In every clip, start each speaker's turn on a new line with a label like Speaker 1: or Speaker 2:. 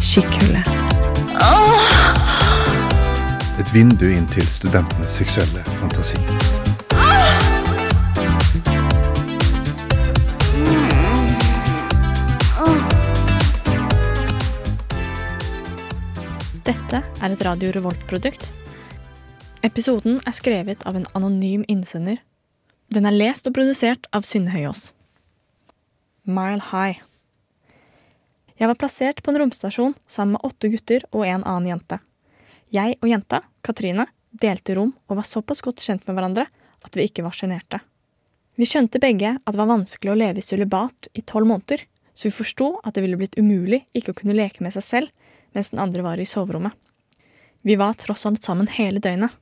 Speaker 1: Kikkhullet.
Speaker 2: Et vindu inn til studentenes seksuelle fantasi.
Speaker 1: Dette er et Radio Revolt-produkt. Episoden er skrevet av en anonym innsender. Den er lest og produsert av Synne Høyås. Mile High. Jeg var plassert på en romstasjon sammen med åtte gutter og en annen jente. Jeg og jenta, Katrine, delte rom og var såpass godt kjent med hverandre at vi ikke var sjenerte. Vi skjønte begge at det var vanskelig å leve i sølibat i tolv måneder, så vi forsto at det ville blitt umulig ikke å kunne leke med seg selv mens den andre var i soverommet. Vi var tross alt sammen hele døgnet.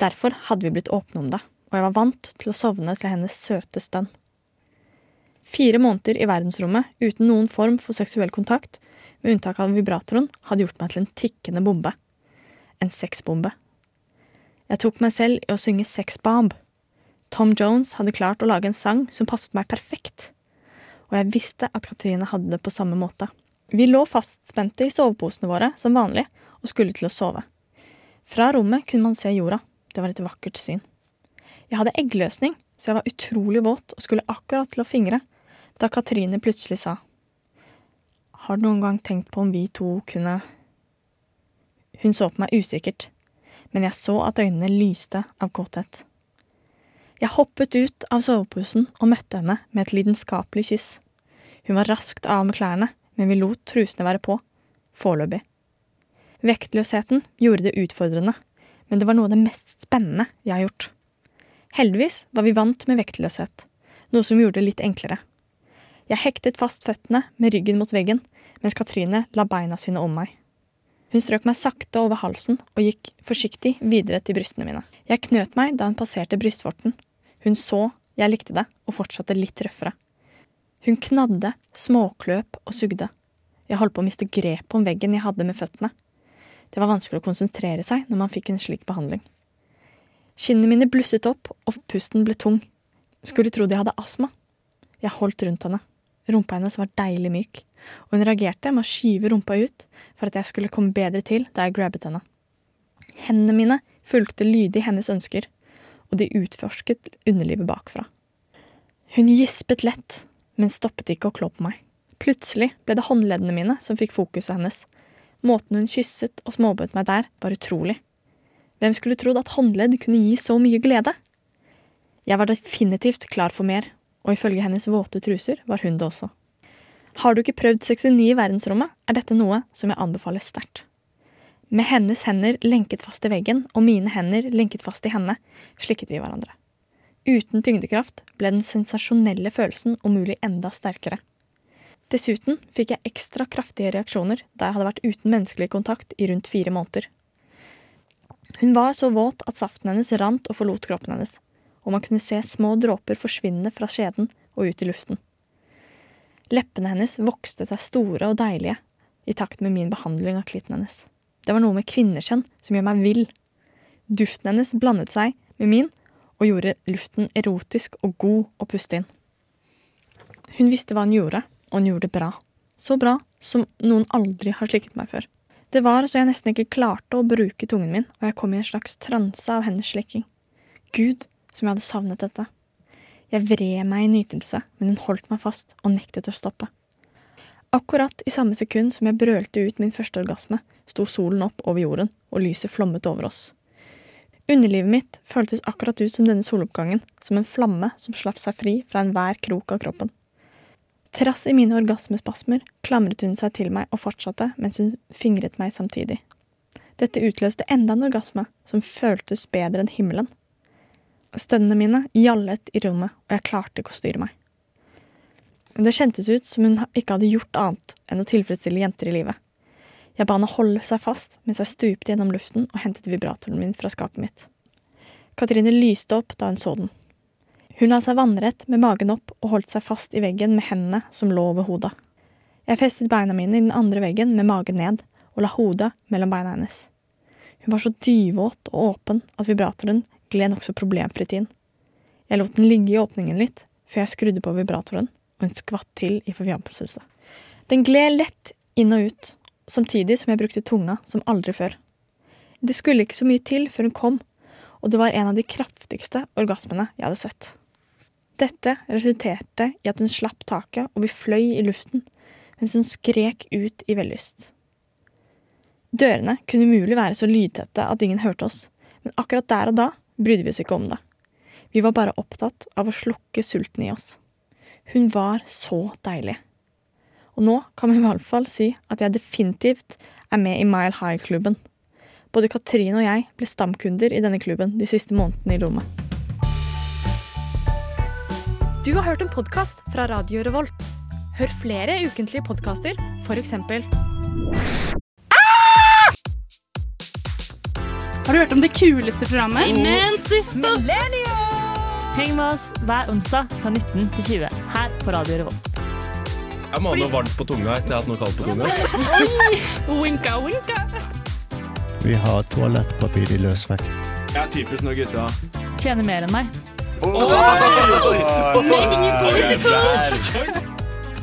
Speaker 1: Derfor hadde vi blitt åpne om det, og jeg var vant til å sovne til hennes søte stønn. Fire måneder i verdensrommet uten noen form for seksuell kontakt, med unntak av vibratoren, hadde gjort meg til en tikkende bombe. En sexbombe. Jeg tok meg selv i å synge Sexbomb. Tom Jones hadde klart å lage en sang som passet meg perfekt. Og jeg visste at Katrine hadde det på samme måte. Vi lå fastspente i soveposene våre som vanlig og skulle til å sove. Fra rommet kunne man se jorda. Det var et vakkert syn. Jeg hadde eggløsning, så jeg var utrolig våt og skulle akkurat til å fingre da Katrine plutselig sa Har du noen gang tenkt på om vi to kunne Hun så på meg usikkert, men jeg så at øynene lyste av kåthet. Jeg hoppet ut av soveposen og møtte henne med et lidenskapelig kyss. Hun var raskt av med klærne, men vi lot trusene være på. Foreløpig. Vektløsheten gjorde det utfordrende, men det var noe av det mest spennende jeg har gjort. Heldigvis var vi vant med vektløshet, noe som gjorde det litt enklere. Jeg hektet fast føttene med ryggen mot veggen, mens Katrine la beina sine om meg. Hun strøk meg sakte over halsen og gikk forsiktig videre til brystene mine. Jeg knøt meg da hun passerte brystvorten. Hun så jeg likte det, og fortsatte litt røffere. Hun knadde, småkløp og sugde. Jeg holdt på å miste grepet om veggen jeg hadde med føttene. Det var vanskelig å konsentrere seg når man fikk en slik behandling. Kinnene mine blusset opp, og pusten ble tung. Skulle trodd jeg hadde astma. Jeg holdt rundt henne. Rumpa hennes var deilig myk, og hun reagerte med å skyve rumpa ut for at jeg skulle komme bedre til da jeg grabbet henne. Hendene mine fulgte lydig hennes ønsker, og de utforsket underlivet bakfra. Hun gispet lett, men stoppet ikke å klå på meg. Plutselig ble det håndleddene mine som fikk fokuset hennes. Måten hun kysset og småbød meg der, var utrolig. Hvem skulle trodd at håndledd kunne gi så mye glede? Jeg var definitivt klar for mer, og ifølge hennes våte truser var hun det også. Har du ikke prøvd 69 i verdensrommet, er dette noe som jeg anbefaler sterkt. Med hennes hender lenket fast i veggen og mine hender lenket fast i henne, slikket vi hverandre. Uten tyngdekraft ble den sensasjonelle følelsen om mulig enda sterkere. Dessuten fikk jeg ekstra kraftige reaksjoner da jeg hadde vært uten menneskelig kontakt i rundt fire måneder. Hun var så våt at saften hennes rant og forlot kroppen hennes, og man kunne se små dråper forsvinne fra skjeden og ut i luften. Leppene hennes vokste seg store og deilige i takt med min behandling av klitten hennes. Det var noe med kvinneskjønn som gjør meg vill. Duften hennes blandet seg med min og gjorde luften erotisk og god å puste inn. Hun visste hva hun gjorde, og hun gjorde det bra. Så bra som noen aldri har slikket meg før. Det var så jeg nesten ikke klarte å bruke tungen min, og jeg kom i en slags transe av hennes slikking. Gud, som jeg hadde savnet dette. Jeg vred meg i nytelse, men hun holdt meg fast og nektet å stoppe. Akkurat i samme sekund som jeg brølte ut min første orgasme, sto solen opp over jorden, og lyset flommet over oss. Underlivet mitt føltes akkurat ut som denne soloppgangen, som en flamme som slapp seg fri fra enhver krok av kroppen. Trass i mine orgasmespasmer klamret hun seg til meg og fortsatte mens hun fingret meg samtidig. Dette utløste enda en orgasme som føltes bedre enn himmelen. Stønnene mine gjallet i rommet, og jeg klarte ikke å styre meg. Det kjentes ut som hun ikke hadde gjort annet enn å tilfredsstille jenter i livet. Jeg ba henne holde seg fast mens jeg stupte gjennom luften og hentet vibratoren min fra skapet mitt. Katrine lyste opp da hun så den. Hun la seg vannrett med magen opp og holdt seg fast i veggen med hendene som lå over hodet. Jeg festet beina mine i den andre veggen med magen ned og la hodet mellom beina hennes. Hun var så dyvåt og åpen at vibratoren gled nokså problemfritt inn. Jeg lot den ligge i åpningen litt før jeg skrudde på vibratoren, og hun skvatt til i forfjampelse. Den gled lett inn og ut, samtidig som jeg brukte tunga som aldri før. Det skulle ikke så mye til før hun kom, og det var en av de kraftigste orgasmene jeg hadde sett. Dette resulterte i at hun slapp taket, og vi fløy i luften mens hun skrek ut i vellyst. Dørene kunne umulig være så lydtette at ingen hørte oss, men akkurat der og da brydde vi oss ikke om det. Vi var bare opptatt av å slukke sulten i oss. Hun var så deilig. Og nå kan vi i hvert fall si at jeg definitivt er med i Mile High-klubben. Både Katrine og jeg ble stamkunder i denne klubben de siste månedene i rommet. Du har hørt en podkast fra Radio Revolt. Hør flere ukentlige podkaster, f.eks.
Speaker 3: Har du hørt om det kuleste programmet?
Speaker 4: Imensista! Heng med oss hver onsdag fra 19 til 20 her på Radio Revolt.
Speaker 5: Jeg må ha noe varmt på tunga etter jeg har hatt noe kaldt på tunga.
Speaker 3: Winka, winka.
Speaker 6: Vi har toalettpapir i løsvekt.
Speaker 5: Jeg er typisk når gutta
Speaker 4: Tjener mer enn meg.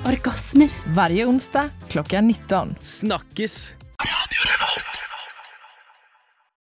Speaker 3: Orgasmer.
Speaker 7: Hver onsdag klokka 19.
Speaker 5: Snakkes!